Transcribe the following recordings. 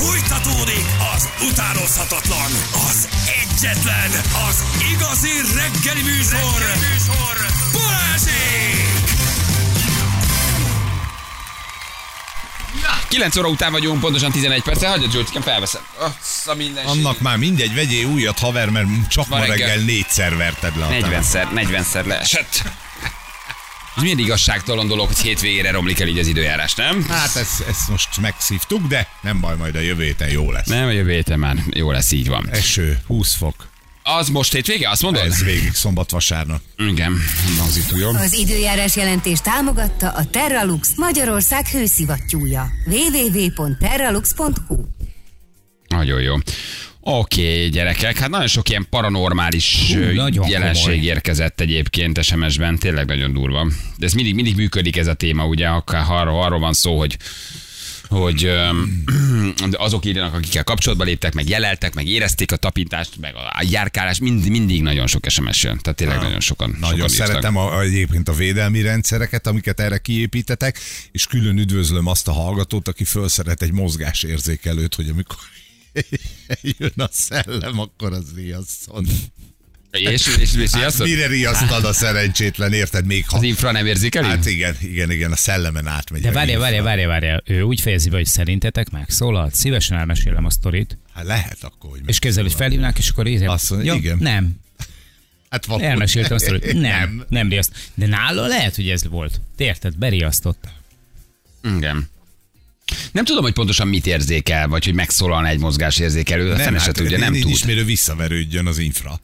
Fújtatódik az utánozhatatlan, az egyetlen, az igazi reggeli műsor, reggeli műsor. Balázsék! 9 óra után vagyunk, pontosan 11 perccel. Hagyja, Zsoltikám, felveszem. Assza minden Annak már mindegy, vegyél újat, haver, mert csak Ma ma reggel. reggel négyszer verted le a 40-szer, 40-szer leesett. Ez milyen igazságtalan dolog, hogy hétvégére romlik el így az időjárás, nem? Hát ezt, ezt most megszívtuk, de nem baj, majd a jövő héten jó lesz. Nem, a jövő héten már jó lesz, így van. Eső, 20 fok. Az most hétvége, azt mondod? Ez végig szombat-vasárnap. Igen, nem hangzik túl jól. Az időjárás jelentés támogatta a Terralux Magyarország hőszivattyúja. www.terralux.hu Nagyon jó. Oké, gyerekek, hát nagyon sok ilyen paranormális Hú, nagyon jelenség komoly. érkezett egyébként SMS-ben, tényleg nagyon durva. De ez mindig, mindig működik ez a téma, ugye, akár arról, arról van szó, hogy hogy öm, azok írjanak, akikkel kapcsolatba léptek, meg jeleltek, meg érezték a tapintást, meg a járkálást, mind, mindig nagyon sok SMS jön. Tehát tényleg nagyon sokan. Nagyon sokan szeretem a, a, egyébként a védelmi rendszereket, amiket erre kiépítetek, és külön üdvözlöm azt a hallgatót, aki felszeret egy mozgásérzékelőt, hogy amikor jön a szellem, akkor az riasszon. És, és, és, Hát, és mire riasztad a szerencsétlen, érted még ha... az infra nem érzékeli? Hát igen, igen, igen, a szellemen átmegy. De a várjál, infra. várjál, várjál, várjál. Ő úgy fejezi be, hogy szerintetek megszólalt. Szívesen elmesélem a sztorit. Hát lehet akkor, hogy És kezdel, hogy felhívnák, és akkor így. Azt mondja, igen. Nem. Hát valahogy- Elmeséltem a sztorit. Nem. nem. Nem, nem riaszt. De nála lehet, hogy ez volt. Te Érted? Beriasztott. Igen. Nem tudom, hogy pontosan mit érzékel, vagy hogy megszólalna egy mozgásérzékelő, a fene se tudja, nem tud. ismerő visszaverődjön az infra.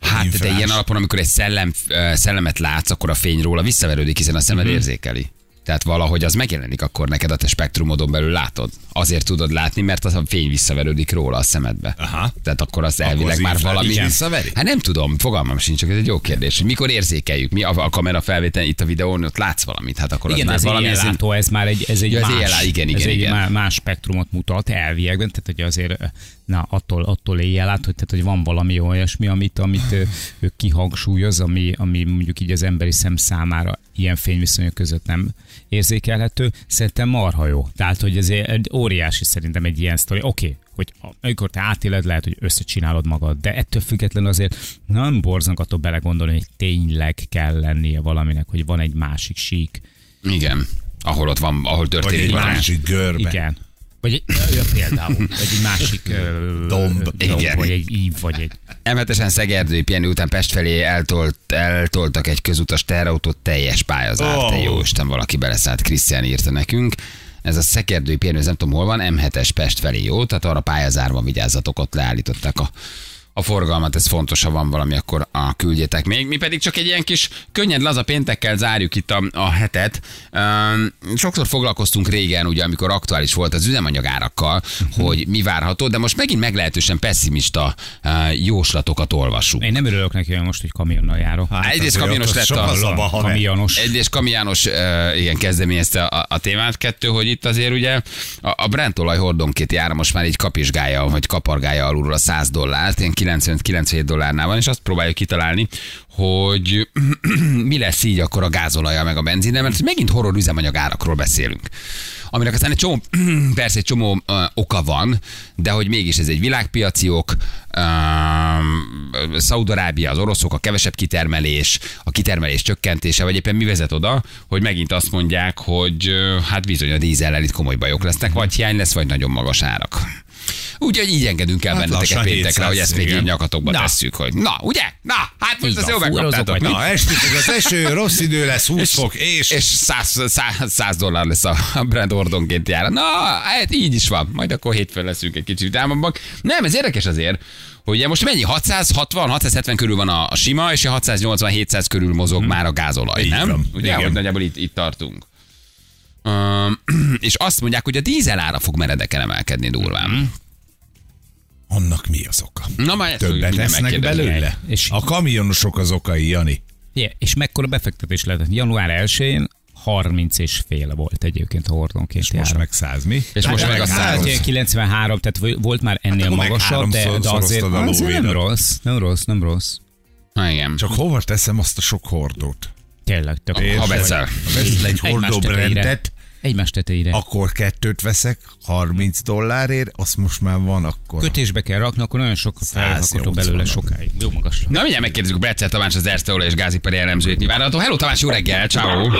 Hát de infrás. ilyen alapon, amikor egy szellem, szellemet látsz, akkor a fény róla visszaverődik, hiszen a szemed Mhm. érzékeli. Tehát valahogy az megjelenik, akkor neked a te spektrumodon belül látod. Azért tudod látni, mert az a fény visszaverődik róla a szemedbe. Aha. Tehát akkor az elvileg az már valami. is visszaveri? Hát nem tudom, fogalmam sincs, csak ez egy jó kérdés. Hogy mikor érzékeljük? Mi a, a kamera felvétel itt a videón, ott látsz valamit, hát akkor Igen, az ez már egy valami. látó, ez már egy, ez egy Ja, az más, éjjel- igen, igen, ez egy igen. má- más spektrumot mutat elviekben, tehát hogy azért na, attól, attól éjjel át, hogy, tehát, hogy van valami olyasmi, amit, amit ő, ő kihangsúlyoz, ami, ami mondjuk így az emberi szem számára ilyen fényviszonyok között nem érzékelhető. Szerintem marha jó. Tehát, hogy ez egy óriási szerintem egy ilyen sztori. Oké, okay, hogy amikor te átéled, lehet, hogy összecsinálod magad, de ettől függetlenül azért nem borznak attól belegondolni, hogy tényleg kell lennie valaminek, hogy van egy másik sík. Igen. Ahol ott van, ahol Vagy történik egy valami. másik görbe. Igen. Vagy egy, ja, például, vagy egy másik Domb. domb, Igen. vagy egy ív, vagy egy... M7-esen Szegerdői pihenő után Pest felé eltolt, eltoltak egy közutas teherautót teljes pályazát. Oh. Oh. Jó Isten, valaki beleszállt, Krisztián írta nekünk. Ez a Szekerdői pihenő, ez nem tudom hol van, M7-es Pest felé jó, tehát arra pályazárban vigyázzatok, ott leállították a a forgalmat, ez fontos, ha van valami, akkor a küldjétek még. Mi pedig csak egy ilyen kis könnyed, laza péntekkel zárjuk itt a, a hetet. Sokszor foglalkoztunk régen, ugye, amikor aktuális volt az üzemanyagárakkal, hogy mi várható, de most megint meglehetősen pessimista uh, jóslatokat olvasunk. Én nem örülök neki, hogy most, hogy kamionnal járok. Hát, egyrészt kamionos lett a, ne. kamionos. Egyrészt kamionos uh, igen, kezdeményezte a, a témát. Kettő, hogy itt azért ugye a, a Brent olaj hordonként jár most már így kapizsgálja, vagy kapargálja alulról a 100 dollárt, ilyen 95-97 dollárnál van, és azt próbáljuk kitalálni, hogy mi lesz így akkor a gázolaja meg a benzinnel, mert megint horror üzemanyag árakról beszélünk. Aminek aztán egy csomó, persze egy csomó uh, oka van, de hogy mégis ez egy világpiaci ok, Szaudarábia, az oroszok, a kevesebb kitermelés, a kitermelés csökkentése, vagy éppen mi vezet oda, hogy megint azt mondják, hogy uh, hát bizony a dízellel itt komoly bajok lesznek, vagy hiány lesz, vagy nagyon magas árak. Úgyhogy így engedünk el Hát benneteket péntekre, 700, hogy ezt még így nyakatokba Na. tesszük, hogy na, ugye? Na, hát most ezt van, jól megkaptátok. Na, fog az eső, rossz idő lesz, 20 fok, és... És 100, 100, 100 dollár lesz a Brand Ordonként jár. Na, hát így is van. Majd akkor hétfőn leszünk egy kicsit vidámabbak. Nem, ez érdekes azért, hogy ugye most mennyi? 660, 670 körül van a, a sima, és a 680-700 körül mozog már a gázolaj, Így nem? van. Ugye, Igen. hogy nagyjából itt, itt tartunk. Um, és azt mondják, hogy a dízel ára fog meredeken emelkedni durván. Annak mi az oka? Na, már ezt Többet esznek belőle? És- A kamionosok az okai, Jani. Yeah, és mekkora befektetés lehetett? Január 1-én 30 és fél volt egyébként a hordonként És most meg 100 mi? És most meg a Hát, 100. ilyen 93, tehát volt már ennél akkor meg magasabb, de, de azért, azért nem rossz, nem rossz, nem rossz. Ha, igen. Csak hova teszem azt a sok hordót? Tényleg, tök Ha veszel. Ha veszel egy Egymás hordó tetejére. brendet, Egymás tetejére. Akkor kettőt veszek, 30 dollárért, azt most már van akkor. Kötésbe kell rakni, akkor nagyon sok felrakható 180 belőle sokáig. Jó magas. Na, mindjárt megkérdezzük Brecel Tamás, az Erste Olaj és Gázipari elemzőjét nyilvánulható. Hello Tamás, jó reggel, ciao.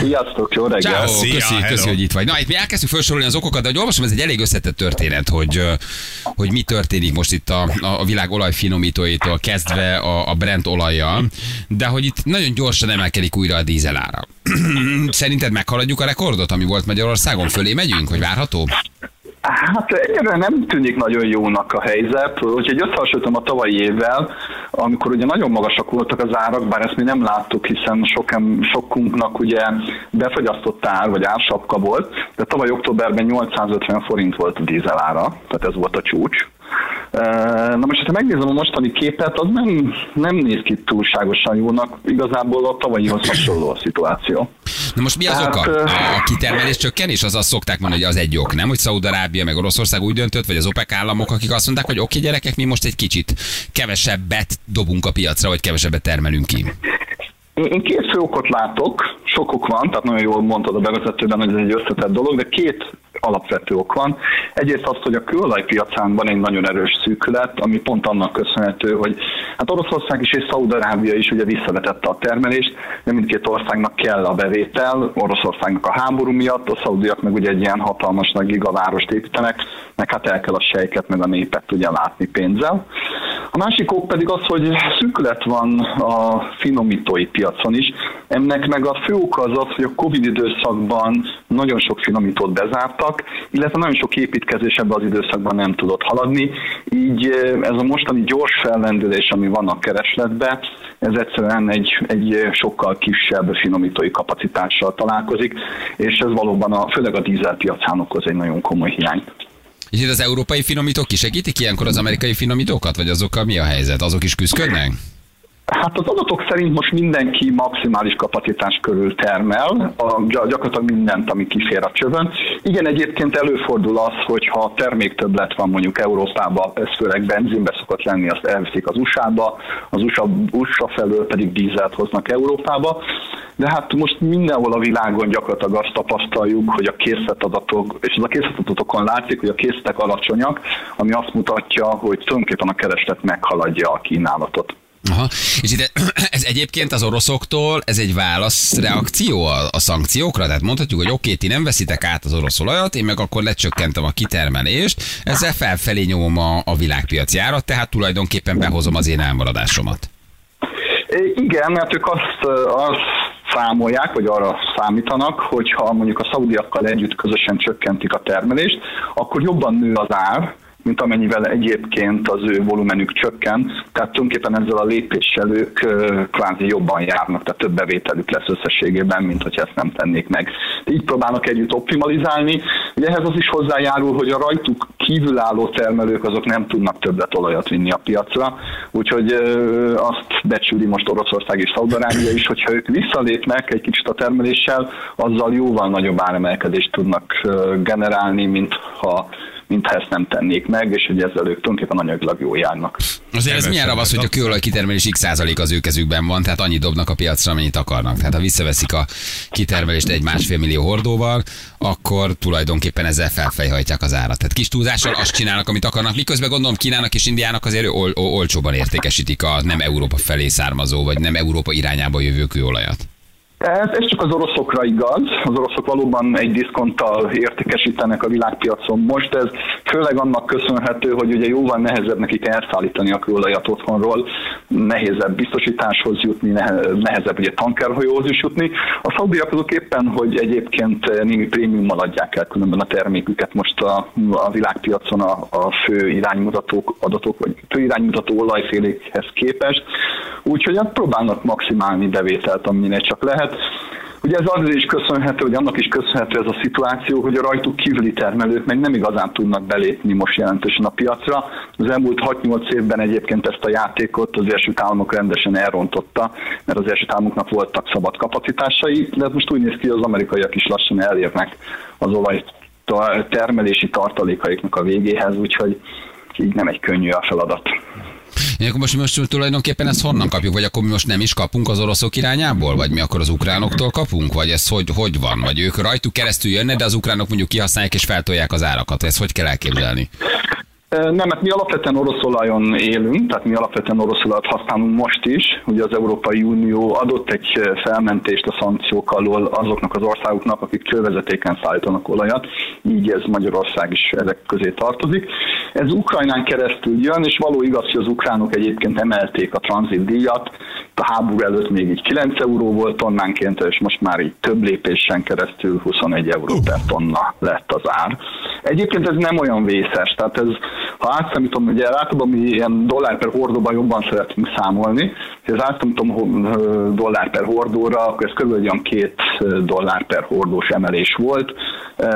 Sziasztok, jó reggel! Ciao, Szia, köszi, hello. köszi, hogy itt vagy. Na, itt mi elkezdtük felsorolni az okokat, de hogy olvasom, ez egy elég összetett történet, hogy, hogy mi történik most itt a, a a világ olajfinomítóitól kezdve a, a Brent olajjal, de hogy itt nagyon gyorsan emelkedik újra a dízelára. Szerinted meghaladjuk a rekordot, ami volt Magyarországon? Fölé megyünk, hogy várható? Hát egyre nem tűnik nagyon jónak a helyzet, úgyhogy összehasonlítom a tavalyi évvel, amikor ugye nagyon magasak voltak az árak, bár ezt mi nem láttuk, hiszen sokan, sokunknak ugye befagyasztott ár, vagy ársapka volt, de tavaly októberben 850 forint volt a dízelára, tehát ez volt a csúcs. Na most, ha megnézem a mostani képet, az nem, nem néz ki túlságosan jónak, igazából a tavalyihoz hasonló a szituáció. Na most mi az Hát, oka? A kitermelés csökkenés? Az azt szokták mondani, hogy az egy ok, nem? Hogy Szaúd-Arábia meg Oroszország úgy döntött, vagy az OPEC államok, akik azt mondták, hogy oké gyerekek, mi most egy kicsit kevesebbet dobunk a piacra, vagy kevesebbet termelünk ki. Én két fő okot látok, sokok van, tehát nagyon jól mondtad a bevezetőben, hogy ez egy összetett dolog, de két alapvető ok van. Egyrészt az, hogy a kőolajpiacán van egy nagyon erős szűkület, ami pont annak köszönhető, hogy hát Oroszország is és Szaúd-Arábia is ugye visszavetette a termelést, de mindkét országnak kell a bevétel, Oroszországnak a háború miatt, a szaudiak meg ugye egy ilyen hatalmas nagy gigavárost építenek, meg hát el kell a sejket meg a népet ugye látni pénzzel. A másik ok pedig az, hogy szűkület van a finomítói piacon is. Ennek meg a fő oka az az, hogy a Covid időszakban nagyon sok finomítót bezártak, illetve nagyon sok építkezés ebben az időszakban nem tudott haladni. Így ez a mostani gyors fellendülés, ami van a keresletbe, ez egyszerűen egy, egy sokkal kisebb finomítói kapacitással találkozik, és ez valóban a, főleg a dízelpiacán okoz egy nagyon komoly hiányt. És az európai finomítók kisegítik ilyenkor az amerikai finomítókat, vagy azokkal mi a helyzet? Azok is küzdködnek? Hát az adatok szerint most mindenki maximális kapacitás körül termel, a, gy- gyakorlatilag mindent, ami kifér a csövön. Igen, egyébként előfordul az, hogy ha terméktöbblet van mondjuk Európában, ez főleg benzinbe szokott lenni, azt elviszik az USA-ba, az USA, USA felől pedig dízelt hoznak Európába. De hát most mindenhol a világon gyakorlatilag azt tapasztaljuk, hogy a készletadatok, és az a készletadatokon látszik, hogy a készletek alacsonyak, ami azt mutatja, hogy tulajdonképpen a kereslet meghaladja a kínálatot. Aha. És itt ez egyébként az oroszoktól, ez egy válaszreakció a, a szankciókra? Tehát mondhatjuk, hogy oké, ti nem veszitek át az orosz olajat, én meg akkor lecsökkentem a kitermelést, ezzel felfelé nyomom a, a világpiaci árat, tehát tulajdonképpen behozom az én elmaradásomat. Igen, mert ők azt, azt számolják, vagy arra számítanak, hogyha mondjuk a szaudiakkal együtt közösen csökkentik a termelést, akkor jobban nő az ár, mint amennyivel egyébként az ő volumenük csökken, tehát tulajdonképpen ezzel a lépéssel ők kvázi jobban járnak, tehát több bevételük lesz összességében, mint hogyha ezt nem tennék meg. Így próbálnak együtt optimalizálni. Ugye ehhez az is hozzájárul, hogy a rajtuk kívülálló termelők azok nem tudnak többet olajat vinni a piacra, úgyhogy azt becsüli most Oroszország és Szaudarábia is, hogyha ők visszalépnek egy kicsit a termeléssel, azzal jóval nagyobb áremelkedést tudnak generálni, mint ha mintha ezt nem tennék meg, és hogy ezzel ők tulajdonképpen anyagilag jól járnak. Azért ez milyen ravasz, hogy a kőolaj kitermelés x százalék az ő kezükben van, tehát annyit dobnak a piacra, amennyit akarnak. Tehát ha visszaveszik a kitermelést egy másfél millió hordóval, akkor tulajdonképpen ezzel felfejhajtják az árat. Tehát kis túlzással azt csinálnak, amit akarnak. Miközben gondolom Kínának és Indiának azért ol- ol- olcsóban értékesítik a nem Európa felé származó, vagy nem Európa irányába jövő kőolajat. Ez, ez csak az oroszokra igaz. Az oroszok valóban egy diszkonttal értékesítenek a világpiacon most. Ez főleg annak köszönhető, hogy ugye jóval nehezebb nekik elszállítani a kőolajat otthonról, nehézebb biztosításhoz jutni, nehe- nehezebb ugye tankerhajóhoz is jutni. A szaudiak azok éppen, hogy egyébként némi prémiummal adják el különben a terméküket most a, a világpiacon a, a fő iránymutatók, adatok, vagy fő iránymutató olajfélékhez képest. Úgyhogy hát próbálnak maximálni bevételt, amennyire csak lehet. Ugye ez azért is köszönhető, hogy annak is köszönhető ez a szituáció, hogy a rajtuk kívüli termelők meg nem igazán tudnak belépni most jelentősen a piacra. Az elmúlt 6-8 évben egyébként ezt a játékot az Egyesült Államok rendesen elrontotta, mert az Egyesült Államoknak voltak szabad kapacitásai, de most úgy néz ki, hogy az amerikaiak is lassan elérnek az olaj termelési tartalékaiknak a végéhez, úgyhogy így nem egy könnyű a feladat. Akkor most, most tulajdonképpen ezt honnan kapjuk? Vagy akkor mi most nem is kapunk az oroszok irányából? Vagy mi akkor az ukránoktól kapunk? Vagy ez hogy, hogy van? Vagy ők rajtuk keresztül jönnek, de az ukránok mondjuk kihasználják és feltolják az árakat. Ezt hogy kell elképzelni? Nem, mert mi alapvetően orosz olajon élünk, tehát mi alapvetően orosz olajat használunk most is. Ugye az Európai Unió adott egy felmentést a szankciók alól azoknak az országoknak, akik csővezetéken szállítanak olajat, így ez Magyarország is ezek közé tartozik. Ez Ukrajnán keresztül jön, és való igaz, hogy az ukránok egyébként emelték a tranzitdíjat, a háború előtt még így 9 euró volt tonnánként, és most már így több lépésen keresztül 21 euró per tonna lett az ár. Egyébként ez nem olyan vészes, tehát ez, ha átszámítom, ugye általában mi ilyen dollár per hordóban jobban szeretünk számolni, ha az átszámítom dollár per hordóra, akkor ez kb. olyan két dollár per hordós emelés volt.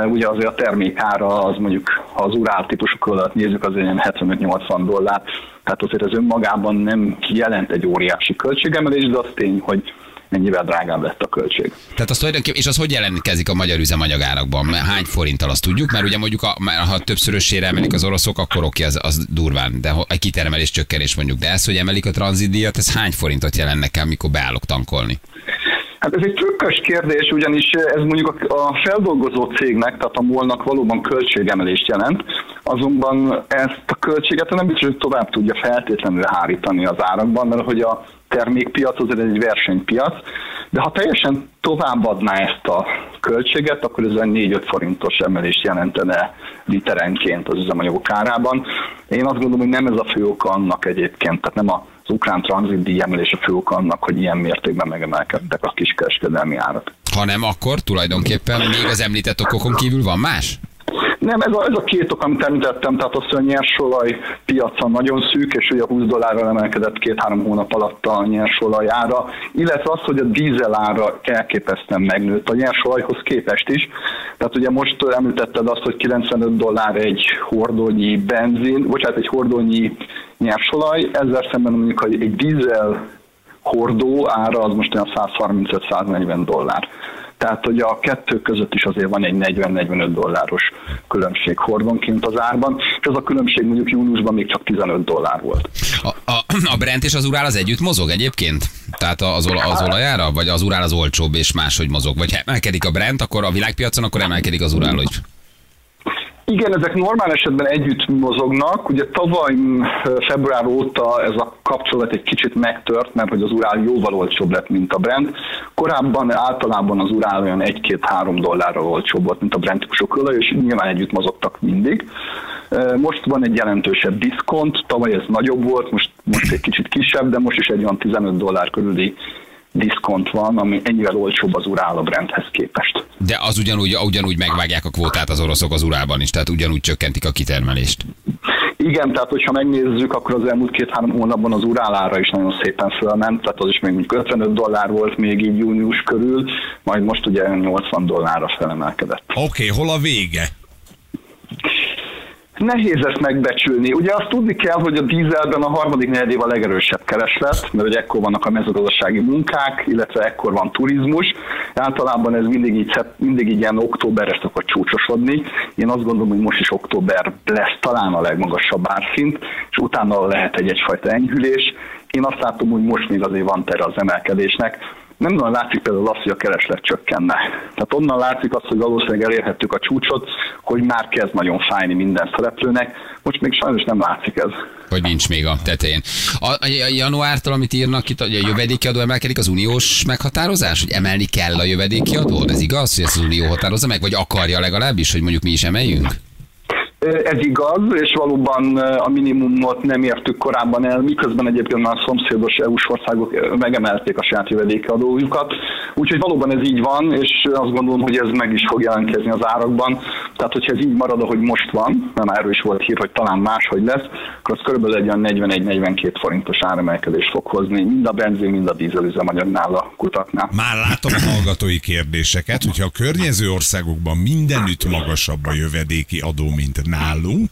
Ugye azért a termékára az mondjuk, ha az urál típusok alatt nézzük, az ilyen 75-80 dollár, tehát azért ez önmagában nem jelent egy óriási költségemelés, de az tény, hogy mennyivel drágább lett a költség. Tehát az és az hogy jelentkezik a magyar üzemanyagárakban? Hány forinttal azt tudjuk? Mert ugye mondjuk, a, ha többszörösére emelik az oroszok, akkor oké, az, az durván, de egy kitermelés csökkenés mondjuk. De ez, hogy emelik a tranzitdíjat, ez hány forintot jelent nekem, mikor beállok tankolni? Hát ez egy trükkös kérdés, ugyanis ez mondjuk a feldolgozó cégnek, tehát a molnak valóban költségemelést jelent, azonban ezt a költséget nem biztos, hogy tovább tudja feltétlenül hárítani az árakban, mert hogy a termékpiac az egy versenypiac, de ha teljesen továbbadná ezt a költséget, akkor ez egy 4-5 forintos emelést jelentene literenként az üzemanyagok árában. Én azt gondolom, hogy nem ez a fő oka annak egyébként, tehát nem a az ukrán tranzitdíj emelés a fő oka annak, hogy ilyen mértékben megemelkedtek a kiskereskedelmi árak. Ha nem, akkor tulajdonképpen még az említett okokon kívül van más? Nem, ez a, ez a két ok, amit említettem, tehát az, hogy a nyersolaj piaca nagyon szűk, és ugye 20 dollárra emelkedett két-három hónap alatt a nyersolaj ára, illetve az, hogy a dízel ára elképesztően megnőtt a nyersolajhoz képest is. Tehát ugye most említetted azt, hogy 95 dollár egy hordónyi benzin, bocsánat, egy hordónyi nyersolaj, ezzel szemben mondjuk egy dízel hordó ára az most olyan 135-140 dollár. Tehát, hogy a kettő között is azért van egy 40-45 dolláros különbség hordonként az árban, és az a különbség mondjuk júniusban még csak 15 dollár volt. A, a, a Brent és az Urál az együtt mozog egyébként? Tehát az, az olajára? Vagy az Urál az olcsóbb és máshogy mozog? Vagy emelkedik a Brent, akkor a világpiacon, akkor emelkedik az Urál is? Igen, ezek normál esetben együtt mozognak. Ugye tavaly február óta ez a kapcsolat egy kicsit megtört, mert hogy az urál jóval olcsóbb lett, mint a Brent. Korábban általában az urál olyan 1-2-3 dollárral olcsóbb volt, mint a Brent típusok olaj, és nyilván együtt mozogtak mindig. Most van egy jelentősebb diszkont, tavaly ez nagyobb volt, most, most egy kicsit kisebb, de most is egy olyan 15 dollár körüli diszkont van, ami ennyivel olcsóbb az Urál a Brenthez képest. De az ugyanúgy, ugyanúgy megvágják a kvótát az oroszok az Urálban is, tehát ugyanúgy csökkentik a kitermelést. Igen, tehát hogyha megnézzük, akkor az elmúlt két-három hónapban az urálára is nagyon szépen fölment, tehát az is még 55 dollár volt még így június körül, majd most ugye 80 dollárra felemelkedett. Oké, okay, hol a vége? Nehéz ezt megbecsülni. Ugye azt tudni kell, hogy a dízelben a harmadik negyedév a legerősebb kereslet, mert ugye ekkor vannak a mezőgazdasági munkák, illetve ekkor van turizmus. Általában ez mindig így, mindig így ilyen októberre szokott csúcsosodni. Én azt gondolom, hogy most is október lesz talán a legmagasabb árszint, és utána lehet egy egyfajta enyhülés. Én azt látom, hogy most még azért van tere az emelkedésnek nem nagyon látszik például azt, hogy a kereslet csökkenne. Tehát onnan látszik azt, hogy valószínűleg elérhettük a csúcsot, hogy már kezd nagyon fájni minden szereplőnek. Most még sajnos nem látszik ez. Hogy nincs még a tetején. A, a januártól, amit írnak itt, hogy a jövedéki adó emelkedik, az uniós meghatározás, hogy emelni kell a jövedéki adót? Ez igaz, hogy ezt az unió határozza meg, vagy akarja legalábbis, hogy mondjuk mi is emeljünk? Ez igaz, és valóban a minimumot nem értük korábban el, miközben egyébként már a szomszédos EU-s országok megemelték a saját jövedékadójukat. Úgyhogy valóban ez így van, és azt gondolom, hogy ez meg is fog jelentkezni az árakban. Tehát, hogyha ez így marad, ahogy most van, nem erről is volt hír, hogy talán máshogy lesz, akkor az körülbelül egy olyan 41-42 forintos áremelkedés fog hozni, mind a benzin, mind a dízelüzemanyagnál a kutaknál. Már látom a hallgatói kérdéseket, hogyha a környező országokban mindenütt magasabb a jövedéki adó, mint nálunk,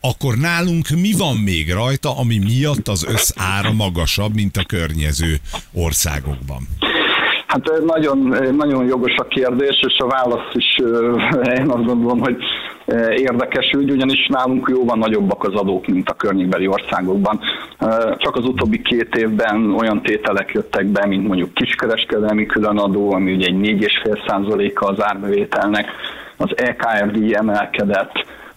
akkor nálunk mi van még rajta, ami miatt az összára magasabb, mint a környező országokban? Hát nagyon, nagyon jogos a kérdés, és a válasz is én azt gondolom, hogy érdekes ügy, ugyanis nálunk jóval nagyobbak az adók, mint a környékbeli országokban. Csak az utóbbi két évben olyan tételek jöttek be, mint mondjuk kiskereskedelmi különadó, ami ugye egy 4,5 százaléka az árbevételnek, az E EKFD emelkedett,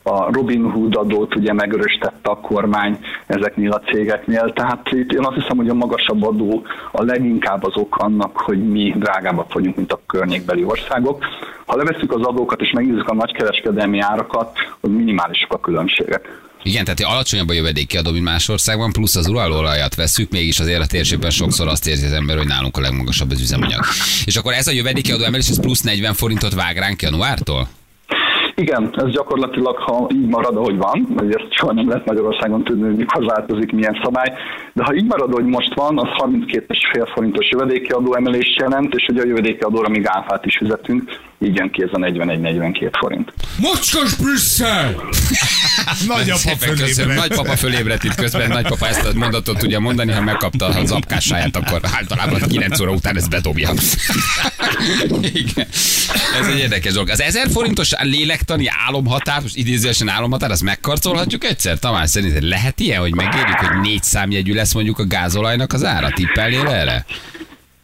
a Robin Hood adót ugye megöröstette a kormány ezeknél a cégeknél, tehát itt én azt hiszem, hogy a magasabb adó a leginkább az ok annak, hogy mi drágábbak vagyunk, mint a környékbeli országok. Ha levesszük az adókat és megnézzük a nagykereskedelmi árakat, hogy minimálisak a különbségek. Igen, tehát alacsonyabb a jövedéki adó, mint más országban, plusz az uralolajat veszük, mégis azért a térségben sokszor azt érzi az ember, hogy nálunk a legmagasabb az üzemanyag. És akkor ez a jövedéki adó emelés, ez plusz 40 forintot vág ránk januártól? Igen, ez gyakorlatilag, ha így marad, ahogy van, ezt soha nem lehet Magyarországon tudni, hogy mikor változik, milyen szabály, de ha így marad, hogy most van, az 32,5 forintos jövedéki adó emelés jelent, és ugye a jövedéki adóra még áfát is fizetünk, így jön ki ez a 41-42 forint. Mocskos Brüsszel! Nagyapa fölébredt. Nagypapa fölébredt itt közben, nagypapa ezt a mondatot tudja mondani, ha megkapta a zapkássáját, akkor általában 9 óra után ezt bedobja. Igen. Ez egy érdekes dolog. Az 1000 forintos lélektani álomhatár, most idézősen álomhatár, azt megkarcolhatjuk egyszer? Tamás, szerinted lehet ilyen, hogy megérjük, hogy négy számjegyű lesz mondjuk a gázolajnak az ára? Tippelnél erre?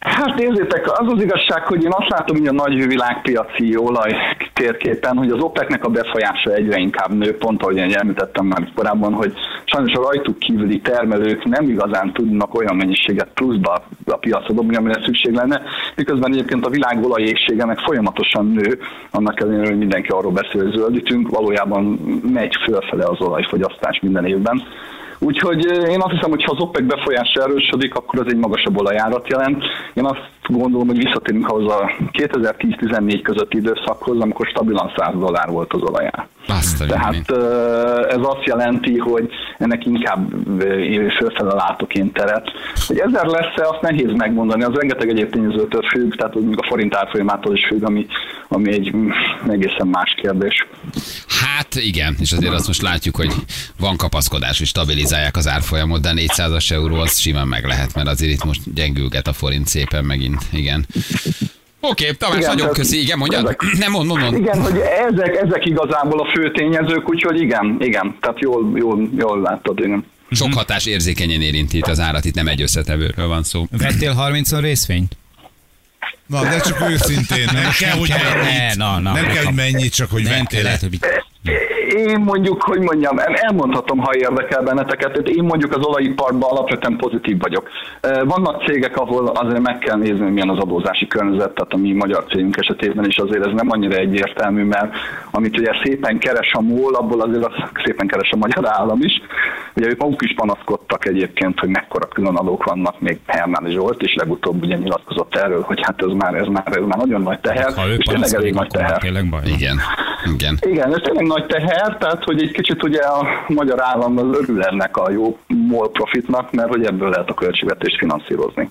Hát nézzétek, az az igazság, hogy én azt látom hogy a nagy világpiaci olaj térképen, hogy az OPEC-nek a befolyása egyre inkább nő, pont ahogy én említettem már korábban, hogy sajnos a rajtuk kívüli termelők nem igazán tudnak olyan mennyiséget pluszba a piacra dobni, amire szükség lenne, miközben egyébként a világ olajészsége meg folyamatosan nő, annak ellenére, hogy mindenki arról beszél, hogy zöldítünk, valójában megy fölfele az olajfogyasztás minden évben. Úgyhogy én azt hiszem, hogy ha az OPEC befolyása erősödik, akkor ez egy magasabb olajárat jelent. Én azt gondolom, hogy visszatérünk ahhoz a 2010-14 közötti időszakhoz, amikor stabilan 100 dollár volt az olajár. Azt a Tehát ez azt jelenti, hogy ennek inkább fölfele látok én teret. Hogy ezer lesz-e, azt nehéz megmondani, az rengeteg egyéb tényezőtől függ, tehát még a forint árfolyamától is függ, ami, ami egy mm, egészen más kérdés. Hát igen, és azért azt most látjuk, hogy van kapaszkodás, hogy stabilizálják az árfolyamot, de 400-as euró az simán meg lehet, mert azért itt most gyengülget a forint szépen megint. Igen. Oké, okay, Tamás, Igen, nagyon tehát köszi. Igen, mondjad? ezek- Nem mond, mond, mond. Igen, hogy ezek, ezek igazából a fő tényezők, úgyhogy igen, igen, tehát jól, jól, jól láttad, igen. Sok hatás érzékenyen érinti itt az árat, itt nem egy összetevőről van szó. Vettél 30 részvényt? Na, de csak őszintén, nem kell, hogy Ne, mennyit. na, na, Nem kell, hogy mennyit, csak hogy Nem vettél lehet, hogy Én mondjuk, hogy mondjam, elmondhatom, ha érdekel benneteket, tehát én mondjuk az olajiparban alapvetően pozitív vagyok. Vannak cégek, ahol azért meg kell nézni, hogy milyen az adózási környezet, tehát a mi magyar cégünk esetében is azért ez nem annyira egyértelmű, mert amit ugye szépen keres a MOL, abból azért az szépen keres a magyar állam is. Ugye ők maguk is panaszkodtak egyébként, hogy mekkora különadók vannak, még Hernádi Zsolt is legutóbb ugye nyilatkozott erről, hogy hát ez már, ez már, ez már nagyon nagy teher, ha ő és tényleg elég nagy teher. baj. Igen, igen. Igen, ez tényleg nagy teher, tehát hogy egy kicsit ugye a magyar állam az örül ennek a jó MOL profitnak, mert hogy ebből lehet a költségvetést finanszírozni.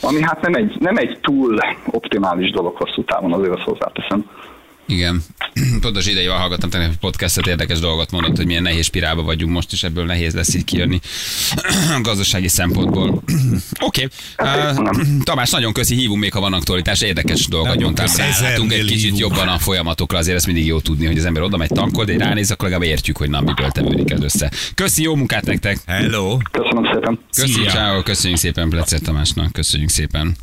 Ami hát nem egy, nem egy túl optimális dolog hosszú távon, azért azt hozzáteszem. Igen. Pontos idejével hallgattam tegnap egy podcastet, érdekes dolgot mondott, hogy milyen nehéz spirálba vagyunk most, és ebből nehéz lesz így kijönni gazdasági szempontból. Oké. Okay. Uh, Tamás, nagyon köszi, hívunk még, ha van aktualitás, érdekes dolgokat mondtál. köszi. Rálátunk egy kicsit hívunk. jobban a folyamatokra, azért ezt mindig jó tudni, hogy az ember oda megy tankol, de egy ránéz, akkor legalább értjük, hogy na, miből tevődik ez össze. Köszi, jó munkát nektek! Hello. Köszönöm szépen. Köszi, Szia. ciao, köszönjük szépen Plecet Tamásnak, köszönjük szépen.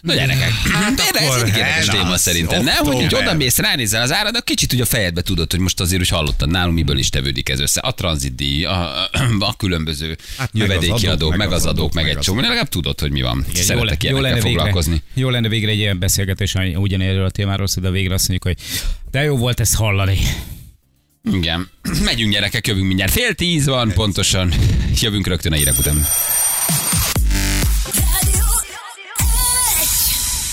Na gyerekek, hát, ez akkor egy érdekes téma szerintem, nem? Hogy így oda mész, ránézel az ára, de kicsit ugye a fejedbe tudod, hogy most azért, hogy hallottad nálunk, miből is tevődik ez össze. A tranzitdíj, a, a különböző Hát jövedéki adók, meg az adók, meg egy csomó. Legalább tudod, hogy mi van. Igen, Szeretek jó, lenne foglalkozni. jó lenne végre egy ilyen beszélgetés, ami ugyanerről a témáról szól, de végre azt mondjuk, hogy de jó volt ezt hallani. Igen. Megyünk gyerekek, jövünk mindjárt. Fél tíz van, pontosan. Jövünk rögtön a hírek után.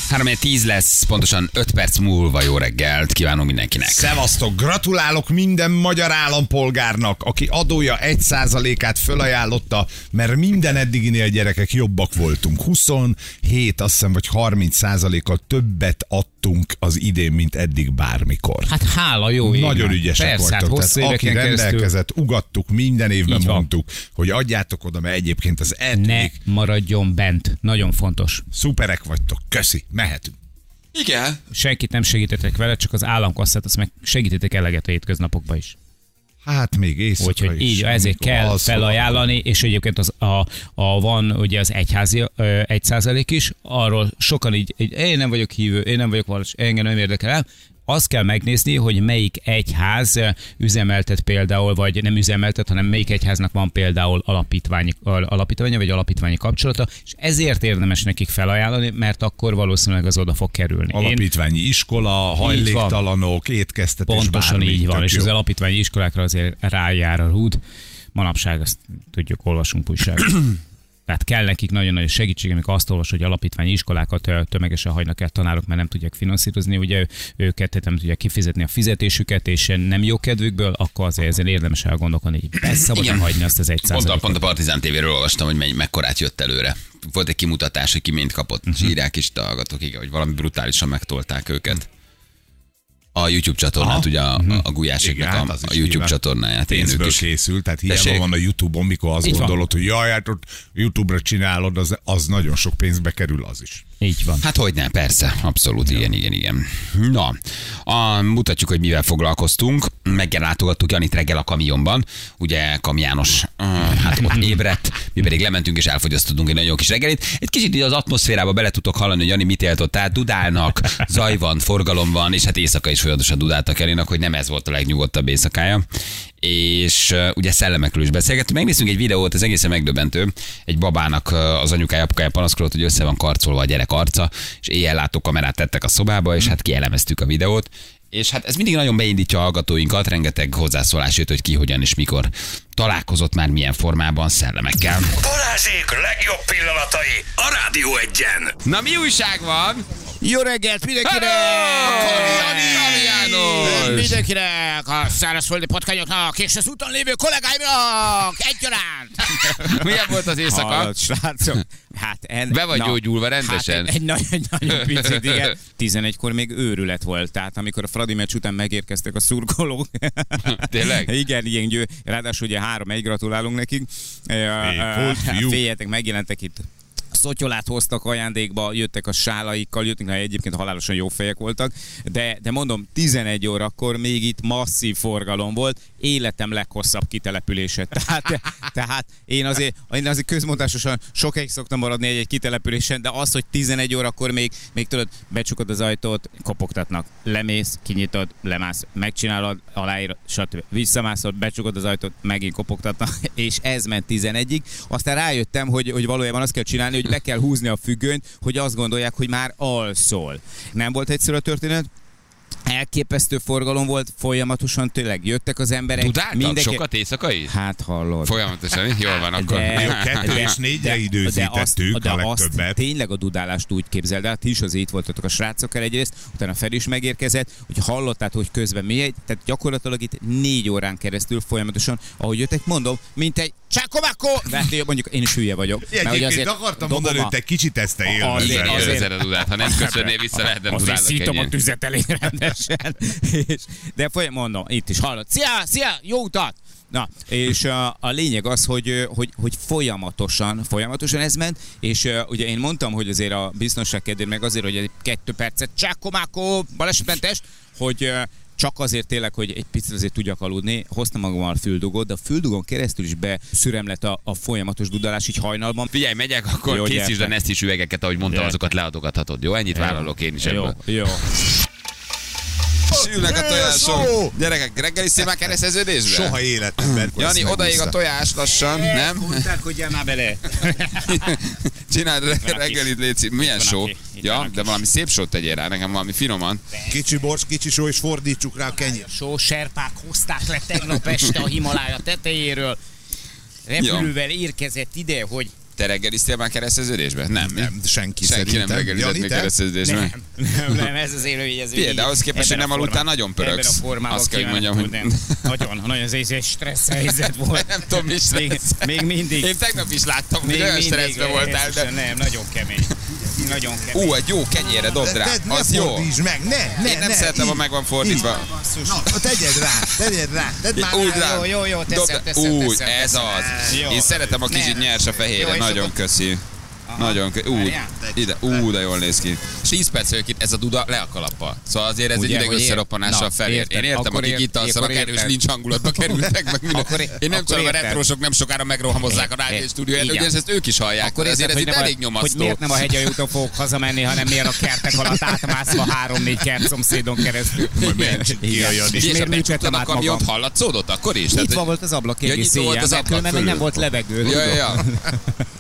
3 10 lesz, pontosan 5 perc múlva jó reggelt kívánom mindenkinek. Szevasztok, gratulálok minden magyar állampolgárnak, aki adója 1%-át fölajánlotta, mert minden eddiginél gyerekek jobbak voltunk. 27, azt hiszem, vagy 30%-kal többet adtunk az idén, mint eddig bármikor. Hát hála jó égnek. Nagyon ügyesek Persze, hát vagytok. hosszú Tehát aki rendelkezett, ugattuk, minden évben Így van. mondtuk, hogy adjátok oda, mert egyébként az ne eddig maradjon bent. Nagyon fontos. szuperek vagytok. Köszi. Mehetünk. Igen. Senkit nem segítetek vele, csak az államkasszát azt meg segítetek eleget a hétköznapokba is. Hát még éjszaka Úgyhogy is, így, ezért kell alszol. felajánlani, és egyébként az, a, a, van ugye az egyházi ö, egy százalék is, arról sokan így, így, én nem vagyok hívő, én nem vagyok valós, engem nem érdekel el, azt kell megnézni, hogy melyik egyház üzemeltet például, vagy nem üzemeltet, hanem melyik egyháznak van például alapítványi, al- alapítványa, vagy alapítványi kapcsolata, és ezért érdemes nekik felajánlani, mert akkor valószínűleg az oda fog kerülni. Én Alapítványi iskola, hajléktalanok, étkeztetés, Pontosan bármi, így van, és jó. az alapítványi iskolákra azért rájár a rúd. Manapság azt tudjuk, olvasunk újságot. Tehát kell nekik nagyon-nagyon segítség, amikor azt olvas, hogy alapítványi iskolákat tömegesen hagynak el tanárok, mert nem tudják finanszírozni, ugye őket nem tudják kifizetni a fizetésüket, és nem jó kedvükből, akkor azért ezen érdemes elgondolkodni, hogy be szabad Igen. hagyni azt az egy Pont a, pont a Partizán tévéről olvastam, hogy mennyi, mekkorát jött előre. Volt egy kimutatás, hogy ki mint kapott. Uh-huh. És írják is hallgatók, igen, hogy valami brutálisan megtolták őket. A YouTube csatornát, Aha. ugye a, a Gulyáséknek Igen, a, hát a YouTube csatornáját. Pénzből is. készül, tehát hiába Tessék? van a Youtube-on, mikor azt Így van. gondolod, hogy jaj, hát ott Youtube-ra csinálod, az, az nagyon sok pénzbe kerül az is. Így van. Hát hogy ne, persze, abszolút, igen, igen, igen. Na, a, mutatjuk, hogy mivel foglalkoztunk. Meglátogattuk Janit reggel a kamionban. Ugye Kam János, uh, hát ott ébredt, mi pedig lementünk és elfogyasztottunk egy nagyon kis reggelit. Egy kicsit így az atmoszférába bele tudtok hallani, hogy Jani mit élt ott át. Dudálnak, zaj van, forgalom van, és hát éjszaka is folyamatosan dudáltak Janinak, hogy nem ez volt a legnyugodtabb éjszakája. És uh, ugye szellemekről is beszélgettünk. Megnéztünk egy videót, ez egészen megdöbbentő. Egy babának uh, az anyukája, apukája panaszkodott, hogy össze van karcolva a gyerek arca, és éjjellátó kamerát tettek a szobába, és hát kielemeztük a videót. És hát ez mindig nagyon beindítja a hallgatóinkat, rengeteg hozzászólás jött, hogy ki, hogyan és mikor találkozott már milyen formában szellemekkel. Balázsék legjobb pillanatai a Rádió egyen. Na mi újság van? Jó reggelt mindenkinek! János! Mindenkinek, a szárazföldi patkányoknak és az úton lévő kollégáimnak egyaránt! Milyen volt az éjszaka? Hallott, srácok. Hát en, Be vagy gyógyulva rendesen? Hát egy, egy nagyon, nagyon picit, igen. 11-kor még őrület volt, tehát amikor a Fradi meccs után megérkeztek a szurkolók. Tényleg? Igen, ilyen győ. Ráadásul ugye három egy gratulálunk nekik. Féljetek, megjelentek itt szotyolát hoztak ajándékba, jöttek a sálaikkal, jöttek, hát egyébként halálosan jó fejek voltak, de, de mondom, 11 órakor még itt masszív forgalom volt, életem leghosszabb kitelepülése. Tehát, tehát én azért, én azért közmondásosan sokáig szoktam maradni egy-egy kitelepülésen, de az, hogy 11 órakor még, még tudod, becsukod az ajtót, kopogtatnak, lemész, kinyitod, lemász, megcsinálod, aláír, stb. Visszamászod, becsukod az ajtót, megint kopogtatnak, és ez ment 11-ig. Aztán rájöttem, hogy, hogy valójában azt kell csinálni, hogy be kell húzni a függönyt, hogy azt gondolják, hogy már alszol. Nem volt egyszerű a történet, elképesztő forgalom volt, folyamatosan tényleg jöttek az emberek. Tudáltak sokat éjszaka is? Hát hallod. Folyamatosan, jól van akkor. De- Jó, kettő és négyre időzítettük de a azt legtöbbet. tényleg a dudálást úgy képzeld el, ti is azért itt voltatok a srácokkal egyrészt, utána Fel is megérkezett, hogy hallottátok, hogy közben mi egy, tehát gyakorlatilag itt négy órán keresztül folyamatosan, ahogy jöttek, mondom, mint egy csákomákó, de hát mondjuk én is hülye vagyok. mert hogy Egyébként azért akartam dobom mondani, a- hogy te kicsit ezt te Azért- Azért élvezed. azért- élvezed a dudát, ha nem köszönnél vissza, lehetne Azért dudálnak szítom a tüzet elég rendesen. de folyam, mondom, itt is hallott. Szia, szia, jó utat! Na, és a, a lényeg az, hogy, hogy, hogy folyamatosan, folyamatosan ez ment, és uh, ugye én mondtam, hogy azért a biztonság kedvéért, meg azért, hogy egy kettő percet csákomákó, balesetmentes, hogy uh, csak azért tényleg, hogy egy picit azért tudjak aludni, hoztam magammal a füldugót, de a füldugon keresztül is beszürem lett a, a folyamatos dudálás így hajnalban. Figyelj, megyek, akkor Jó, készítsd a. Nestis üvegeket, ahogy mondtam, azokat leadogathatod. Jó, ennyit vállalok én is Jó, ebből. Jó. Sülnek a tojások. Gyerekek, reggeli szépen kereszteződésbe? Soha életemben. Jani, odaég a tojás lassan, nem? Mondták, már bele. Csináld reggelit, légy Milyen só? Ja, de valami szép sót tegyél rá, nekem valami finoman. Kicsi bors, kicsi só, és fordítsuk rá a kenyér. Só serpák hozták le tegnap este a Himalája tetejéről. Repülővel érkezett ide, hogy Te reggeliztél már kereszteződésbe? Nem, Nem, senki, Senki nem reggelizett Jani, még te? kereszteződésbe. nem, nem, nem, ez az élőjegyező. Figyelj, de ahhoz képest, hogy nem aludtál, nagyon pörögsz. Ebben a formában Azt kell, hogy mondjam, hogy-. Nagyon, nagyon ez egy stressz helyzet volt. Nem tudom, mi még, stressz. még mindig. Én tegnap is láttam, hogy még olyan stresszben voltál, de... Nem, nagyon kemény. Nagyon kemény. Ú, egy jó kenyére dobd rá. Te, ne Az jó. meg, ne, ne, Én nem ne, szeretem, így, ha meg van fordítva. így. Na, tegyed rá, tegyed rá, tedd már Úgy rá. Jó, jó, jó, teszem, Dobd- teszem, Úgy, teszem, ez teszem. az. Jó. Én szeretem a kicsit nyers a és nagyon köszi. Nagyon, kö- ú, ide, ú, de jól néz ki. És 10 perc vagyok itt, ez a duda le a kalappal. Szóval azért ez Ugye, egy ideg összeroppanással Na, felé. érted. Én értem, Akkor akik itt alszanak, erős nincs hangulatba kerültek, meg minden. Akkor Én nem tudom, a retrósok nem sokára megrohamozzák a rádió É- stúdióját, igen. ugyanis ezt ők is hallják. Akkor Ezért ez itt nem elég nyomasztó. hogy miért nem a hegyalj úton fogok hazamenni, hanem miért a kertek alatt átmászva három-négy kert szomszédon keresztül. És És miért működtem a át kamiont magam? hallatszódott akkor is? Itt van volt az ablak egész éjjel, az mert nem volt levegő.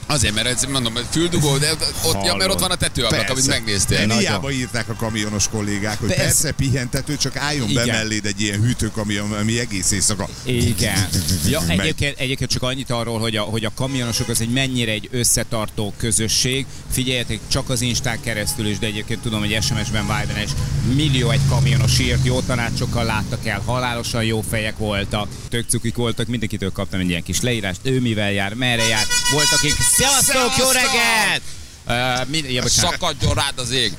Azért, mert ez, mondom, füldugó, de ott, ja, mert ott van a tetőablak, amit Persze. megnéztél. De hiába írták a kamionos kollégák, hogy Persze. persze pihentető, csak álljon be Igen. melléd egy ilyen hűtőkamion, ami egész éjszaka. Igen. Ja, egyébként, egyébként csak annyit arról, hogy a, hogy a kamionosok az egy mennyire egy összetartó közösség. Figyeljetek, csak az Instán keresztül is, de egyébként tudom, hogy SMS-ben, Viber-en is millió egy kamionos írt, jó tanácsokkal láttak el, halálosan jó fejek voltak, tök cukik voltak, mindenkitől kaptam egy ilyen kis leírást, ő mivel jár, merre jár. Volt, akik, szevasztok, jó reggelt! Uh, mind, ja. Szakadjon rád az ég.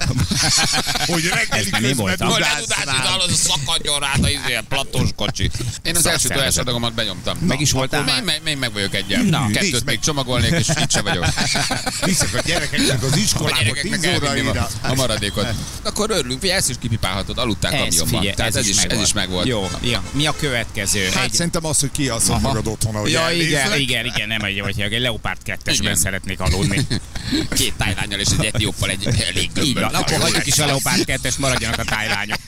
Hogy reggeli közben. Hogy rám. hallod, szakadjon rád az izé, platós kocsi. Én az első tojás adagomat benyomtam. Meg is voltál már? meg, még meg vagyok egyen. Na. Kettőt még csomagolnék, és itt sem vagyok. Viszek a gyerekeknek az iskolába gyerekeknek 10 elvinném óraira. a, maradékot. Akkor örülünk, hogy ezt is kipipálhatod, aludtál Ez, kamionban. Tehát ez, is, ez is megvolt. Jó, ja. mi a következő? Hát szerintem az, hogy kiasszod Aha. magad otthon, ahogy Ja, igen, igen, igen, nem egy, vagy egy Leopard 2-esben Igen. szeretnék aludni. Két tájlányal és egy etióppal egy elég gömböt. akkor hagyjuk is a Leopard 2-es, maradjanak a tájlányok.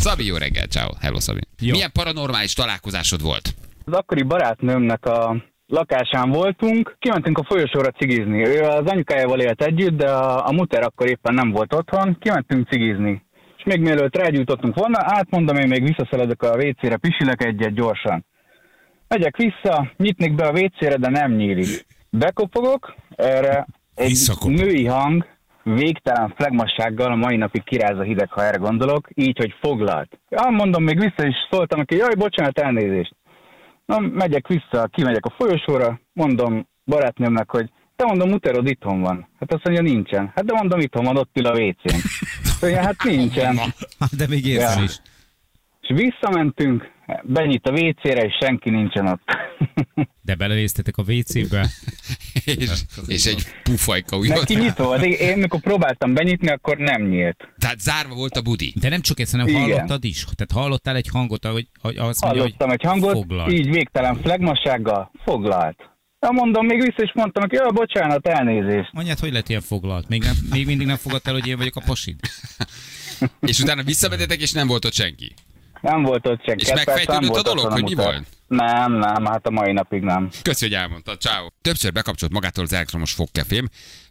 Szabi, jó reggel, ciao. Hello, Szabi. Jó. Milyen paranormális találkozásod volt? Az akkori barátnőmnek a lakásán voltunk, kimentünk a folyosóra cigizni. Ő az anyukájával élt együtt, de a, a muter akkor éppen nem volt otthon, kimentünk cigizni. És még mielőtt rágyújtottunk volna, átmondom, én még visszaszaladok a WC-re, pisilek egyet gyorsan. Megyek vissza, nyitnék be a WC-re, de nem nyílik. Bekopogok, erre egy Visszakopog. női hang végtelen flegmassággal a mai napig kiráz a hideg, ha erre gondolok, így, hogy foglalt. Ja, mondom, még vissza is szóltam neki, jaj, bocsánat, elnézést. Na, megyek vissza, kimegyek a folyosóra, mondom barátnőmnek, hogy te mondom, muterod itthon van. Hát azt mondja, nincsen. Hát de mondom, itthon van, ott ül a WC-n. Mondja, hát nincsen. De még érzem Ja. is. És visszamentünk, benyit a WC-re, és senki nincsen ott. De belenéztetek a WC-be? és, és egy pufajka úgy Neki volt. Én mikor próbáltam benyitni, akkor nem nyílt. Tehát zárva volt a budi. De nem csak ezt, hanem Igen. hallottad is? Tehát hallottál egy hangot, ahogy ahogy azt mondja, Hallottam hogy egy hangot, foglalt. így végtelen flegmassággal foglalt. Na mondom, még vissza is mondtam neki, ja, bocsánat, elnézést. Mondjad, hogy lett ilyen foglalt? Még, nem, még mindig nem fogadtál, hogy én vagyok a pasid? És utána visszamedetek, és nem volt ott senki. Nem volt ott senki. És Hát megfejtődött nem a dolog, hogy mi volt? Nem, nem, hát a mai napig nem. Köszi, hogy elmondtad. Ciao. Többször bekapcsolt magától az elektromos fogkefém.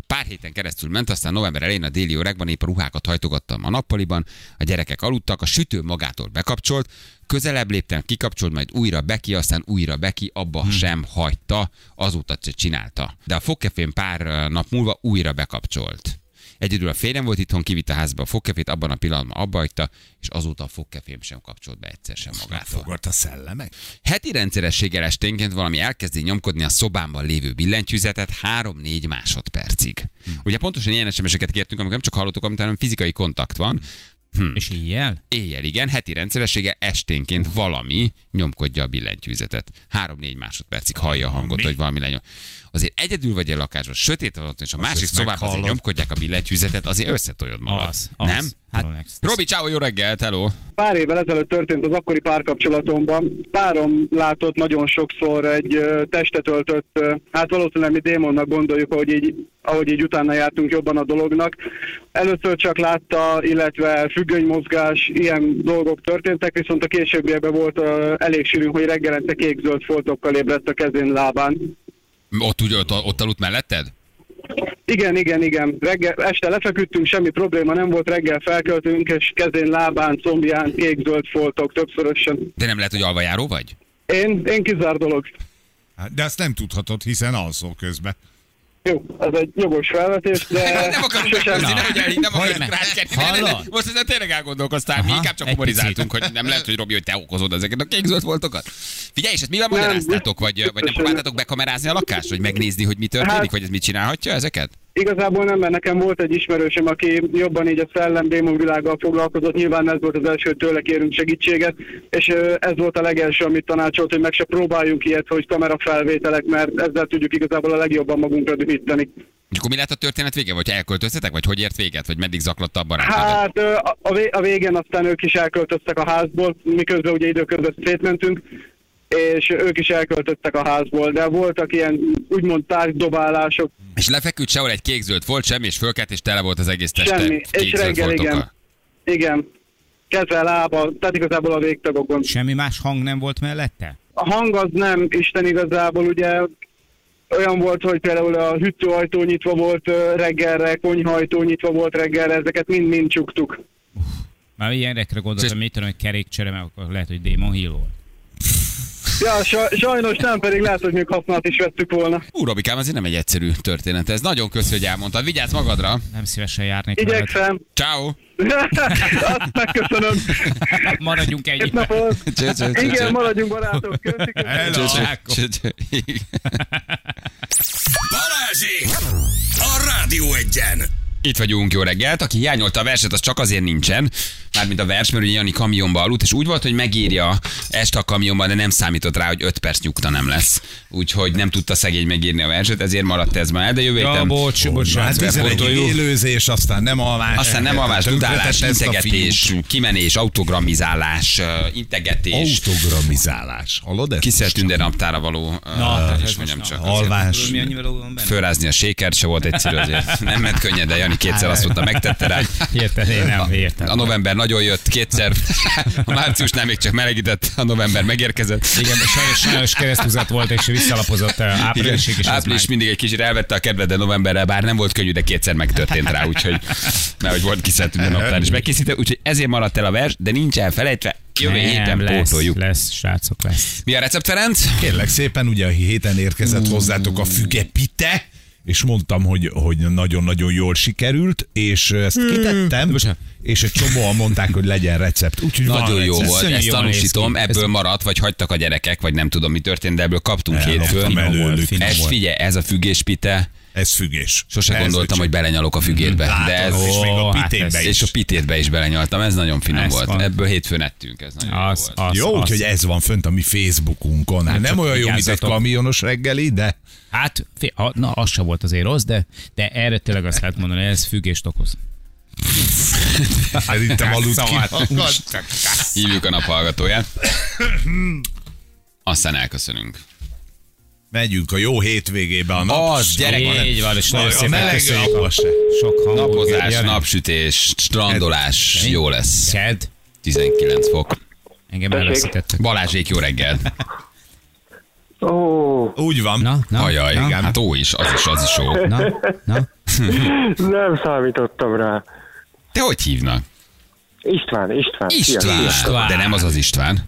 Pár héten keresztül ment, aztán november elején a déli órákban épp a ruhákat hajtogattam a nappaliban, a gyerekek aludtak, a sütő magától bekapcsolt, közelebb léptem, kikapcsolt, majd újra beki, aztán újra beki, abba hmm. sem hagyta, azóta se csinálta. De a fogkefém pár ö, nap múlva újra bekapcsolt. Egyedül a férjem volt itthon, kivitte a házba a fogkefét, abban a pillanatban abba hagyta, és azóta a fogkefém sem kapcsolt be egyszer sem magától. Fogart a szellemek? Heti rendszerességgel esténként valami elkezdi nyomkodni a szobámban lévő billentyűzetet 3-4 másodpercig. Hm. Ugye pontosan ilyen SMS-eket kértünk, amikor nem csak hallottuk, amit, hanem fizikai kontakt van. És éjjel? Éjjel igen, heti rendszerességgel esténként valami nyomkodja a billentyűzetet. 3-4 másodpercig hallja a hangot, hogy valami lenyom. Azért egyedül vagy egy lakásban, sötét alatt, és a másik ezt szobában azért nyomkodják a billentyűzetet, azért összetoljod magad. Az, az. Nem? Hát, Robi, ciao, jó reggelt, hello! Pár évvel ezelőtt történt az akkori párkapcsolatomban. Párom látott nagyon sokszor egy testet öltött, hát valószínűleg mi démonnak gondoljuk, ahogy így, ahogy így utána jártunk jobban a dolognak. Először csak látta, illetve függönymozgás, ilyen dolgok történtek, viszont a későbbiekben volt elég sűrű, hogy reggelente kék-zöld foltokkal ébredt a kezén, lábán. Ott, úgy, ott, ott aludt melletted? Igen, igen, igen. Reggel, este lefeküdtünk, semmi probléma nem volt, reggel felköltünk, és kezén, lábán, combján kék-zöld foltok többszörösen. De nem lehet, hogy alvajáró vagy? Én, én kizár dolog. Hát, De azt nem tudhatod, hiszen alszol közben. Jó, ez egy jogos felvetés, de nem akarunk megkérdezni, nem Hallj akarunk meg. rákenni. Ne, ne, ne. Hallod? Most ezen tényleg elgondolkoztál, mi inkább csak humorizáltunk, hogy nem lehet, hogy Robi, hogy te okozod ezeket a kékzöld voltokat. Figyelj, és ezt mivel magyaráztátok, vagy, vagy nem próbáltátok bekamerázni a lakást, vagy megnézni, hogy mi történik, Hát- vagy ez mit csinálhatja ezeket? igazából nem, mert nekem volt egy ismerősöm, aki jobban így a szellem démon világgal foglalkozott, nyilván ez volt az első, hogy tőle kérünk segítséget, és ez volt a legelső, amit tanácsolt, hogy meg se próbáljunk ilyet, hogy kamerafelvételek, mert ezzel tudjuk igazából a legjobban magunkra dühíteni. És akkor mi lett a történet vége? Vagy elköltöztetek? Vagy hogy ért véget? Vagy meddig zaklatta a barátodat? Hát a, a, vé- a végén aztán ők is elköltöztek a házból, miközben ugye időközben szétmentünk, és ők is elköltöztek a házból, de voltak ilyen úgymond tárgydobálások, És lefeküdt sehol egy kék-zöld folt, semmi, és fölkelt, és tele volt az egész teste semmi, és reggel igen, igen, keze, lába, tehát igazából a végtagokon. Semmi más hang nem volt mellette? A hang az nem, Isten igazából ugye olyan volt, hogy például a hűtőajtó nyitva volt reggelre, konyhajtó nyitva volt reggelre, ezeket mind-mind csuktuk. Már ilyenekre gondoltam, mit tudom, hogy kerékcsere, mert akkor lehet, hogy Demon Hill volt. Ja, sa- sajnos nem, pedig lehet, hogy még használat is vettük volna. Ú, Robikám, ez nem egy egyszerű történet. Ez nagyon köszönöm, hogy elmondtad. Vigyázz magadra. Nem szívesen járnék veled. Igyekszem. Ciao. Azt megköszönöm. Maradjunk napot. Cső, cső, cső, Igen, maradjunk barátok. Köszi. Balázsék! A Rádió egyen! Itt vagyunk, jó reggelt. Aki hiányolta a verset, az csak azért nincsen, mármint a vers, mert ugye Jani kamionba aludt, és úgy volt, hogy megírja este a kamionban, de nem számított rá, hogy 5 perc nyugta nem lesz. Úgyhogy nem tudta szegény megírni a verset, ezért maradt ez már el, de jövő Ja, héten bocs, Hát. 11 bepótoljuk. élőzés, aztán nem alvás. Aztán nem alvás, dudálás, integetés, kimenés, autogramizálás, integetés, Autogramizálás. Hallod ezt? tündér naptára való, Na, ez és mondjam csak. Alvás. Fölrázni a sékert se volt egyszerű azért. Nem ment könnyed, de Jani kétszer azt mondta, megtette rá. Érted, én nem, értem. A november nagyon jött, kétszer. A márciusnál még csak melegített, a november megérkezett. Igen, sajnos, sajnos keresztúzat volt, és visszalapozott uh, áprilisig, és április már- mindig egy kicsit elvette a kedved, de novemberre bár nem volt könnyű, de kétszer megtörtént rá, úgyhogy mert hogy volt kiszelt minden naptár is megkészítve, úgyhogy ezért maradt el a vers, de nincs elfelejtve, jövő Nem, héten lesz, pótoljuk. lesz, srácok, lesz. Mi a recept, Ferenc? Kérlek szépen, ugye a héten érkezett hozzátok a fügepite, és mondtam, hogy, hogy nagyon-nagyon jól sikerült, és ezt kitettem, Bocsánat. és egy csomóan mondták, hogy legyen recept. Úgyhogy Nagyon jó recept. volt, Szörnyű ezt tanúsítom, ebből maradt, vagy hagytak a gyerekek, vagy nem tudom, mi történt, de ebből kaptunk Elloptam hétfőn. finom Ez volt. figyelj, ez a függéspite, Ez függés. sose Ez gondoltam, hogy belenyalok a fügétbe, de ez, Látod, és még a Ó, hát ez- is. és a pitétbe is belenyaltam, ez nagyon finom Ez volt. van. Ebből hétfőn ettünk, ez nagyon Az, jó volt. az, Jó, úgyhogy ez van fönt a mi Facebookunkon. Hát Hát nem olyan jó, mint egy kamionos reggeli, de Hát, a- na, az sem volt azért rossz, de, de erre tényleg azt lehet mondani, ez függést okoz. szerintem aludt Szóval, ki magad. Hívjuk a naphallgatóját. Aztán elköszönünk. Megyünk a jó hétvégébe a nap. Az, gyerek, Így van, és nagyon szépen meleg köszönjük sok. Napozás, napsütés, strandolás, jó lesz. Ked. 19 fok. Engem elveszítettek. Balázsék, jó reggel. Ó, Úgy van. Na, na, Ajaj, na, hát ó is, az is, az is jó. na, na. Nem számítottam rá. Te hogy hívnak? István, István. István. István. De nem az az István.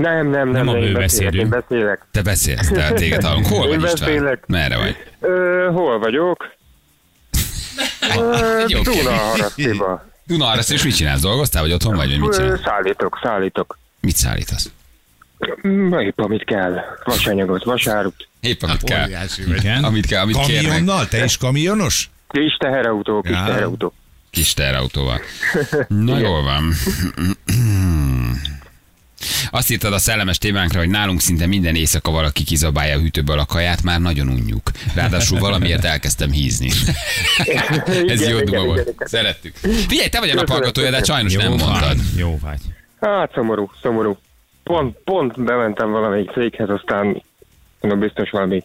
Nem, nem, nem. Nem a én ő beszélek, beszélünk. Én beszélek. Te beszélsz, te téged hallunk. Hol Én vagy István? beszélek. Merre vagy? Ö, hol vagyok? Ö, Jó, Duna oké. harasztiba. Duna arra és mit csinálsz? Dolgoztál, vagy otthon vagy, vagy mit csinálsz? Szállítok, szállítok. Mit szállítasz? Mm, Épp amit kell. Vasanyagot, vasárut. Épp amit kell. Óriási vagy. Igen. Amit kell, amit. Kamionnal? Te is kamionos? Kis teherautó, kis teherautó. Kis terautóval. Na jól van. Azt írtad a szellemes témánkra, hogy nálunk szinte minden éjszaka valaki kizabálja a hűtőből a kaját, már nagyon unjuk. Ráadásul valamiért elkezdtem hízni. Ez Igen, jó duma volt. igen, igen. Szerettük. Figyelj, te vagy a naphallgatója, de sajnos nem Jó mondtad. vagy, jó vagy. Hát szomorú, szomorú. Pont, pont bementem valamelyik céghez, aztán mondom, biztos valami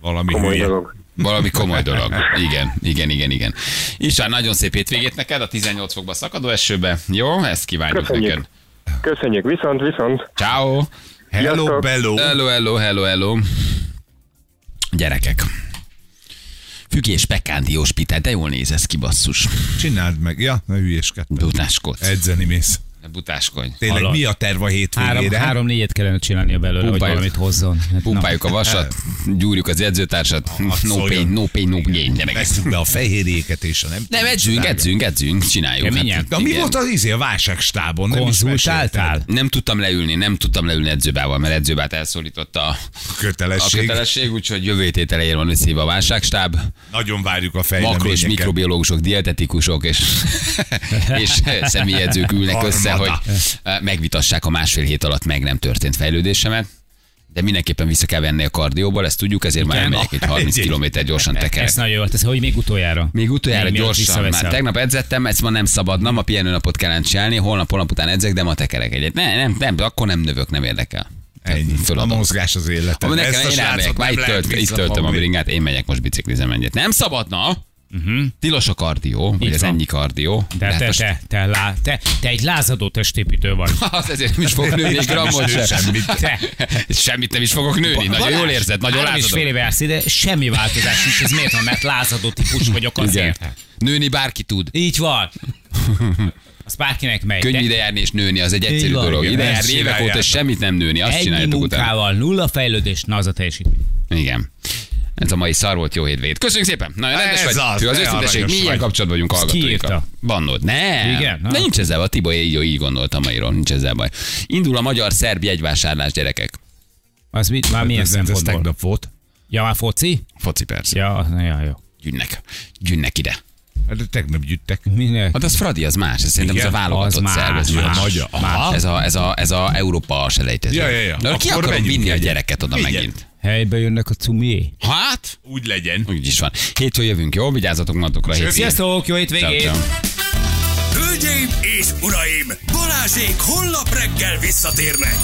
Valami komoly hülye. dolog. Valami komoly dolog. Igen, igen, igen, igen. István, nagyon szép hétvégét neked a 18 fokba szakadó esőbe. Jó, ezt kívánjuk Köszönjük. neked. Köszönjük, viszont, viszont. Ciao. Hello, bello. Hello, hello, hello, hello. Gyerekek. Fügés pekándiós pitát, de jól néz ez ki, basszus. Csináld meg. Ja, ne hülyéskedtem. Dudáskodsz. Edzeni mész. Butáskodj. Tényleg Hallod? mi a terv a Három, hétvégére? három négyet kellene csinálnia belőle, hogy Pumpáljuk. valamit hozzon. Hát, na. Pumpáljuk a vasat, gyúrjuk az edzőtársat. No szóljon. pain, no pain, no gain. De meg Veszünk be a fehérjéket és a nem nem, edzünk, edzünk, edzünk, csináljuk. Keményen? De mi volt az izé a válságstábon? Nem Konzultáltál? Nem tudtam leülni, nem tudtam leülni edzőbával, mert edzőbát elszólította a, A a kötelesség. kötelesség, úgyhogy jövő hét elején van összehívva a válságstáb. Nagyon várjuk a Makro és fejleményeket. mikrobiológusok, dietetikusok és, és személyedzők ülnek össze, hogy megvitassák a másfél hét alatt meg nem történt fejlődésemet. De mindenképpen vissza kell venni a kardióból, ezt tudjuk, ezért már Igen. elmegyek egy 30 Egy- km gyorsan tekerek. Ez nagyon jó, ez hogy még utoljára. Még utoljára Még gyorsan, már tegnap edzettem, ezt ma nem szabadna, ma pihenőnapot kellene csinálni, holnap, holnap után edzek, de ma tekerek egyet. Ne, nem, nem, akkor nem növök, nem érdekel. Ennyi. A mozgás az életed. Ama Ezt nekem a én elmegyek, már nem itt, tölt, itt töltöm a bringát, én megyek most biciklizem egyet. Nem szabadna, uh-huh. tilos a kardió, vagy az ennyi kardió. De te, most- te, te, lá, te, te egy lázadó testépítő vagy. Az ezért nem is fog nőni egy grammot sem. semmit. Te. Semmit nem is fogok nőni. Nagyon jól érzed, nagyon három és fél éve jársz ide, semmi változás nincs. Ez miért van? Mert lázadó típus vagyok Igen. azért. Nőni bárki tud. Így van. Az bárkinek megy. Könnyű ide járni és nőni, az egy egyszerű van, dolog. igen, Ide járni évek óta és semmit nem nőni, azt Ennyi utána. munkával, nulla fejlődés, na az a teljesítmény. Igen. Ez a mai szar volt, jó hétvégét. Köszönjük szépen. Nagyon rendes Ez vagy. az, Fő az őszinteség. Milyen vagy. kapcsolatban vagyunk hallgatóinkkal? Bannod. Nem. Igen? Na. De nincs ezzel baj. A Tibo így, így gondolt a mairól. Nincs ezzel baj. Indul a magyar-szerb jegyvásárlás, gyerekek. Az mit, már milyen Ez, ez szempontból? tegnap volt. Ja, már foci? Foci persze. Ja, na, ja, jó. Gyűnnek. Gyűnnek ide. Hát de tegnap gyűjtek. Minek? Hát az Fradi, az más. Ez szerintem Igen, ez a válogatott az más. szerv. Ez más. magyar. Aha. Ez a, ez a, ez a Európa selejtező. Ja, ja, ja. De ki Akkor akarom vinni a gyereket oda megint? Helybe jönnek a cumié. Hát, Úgy legyen. úgy is van. Hétfőn jövünk, jó? Vigyázzatok magatokra. Sziasztok, jó Ciao, hétvégét! ciao. Hölgyeim és uraim, Balázsék holnap reggel visszatérnek.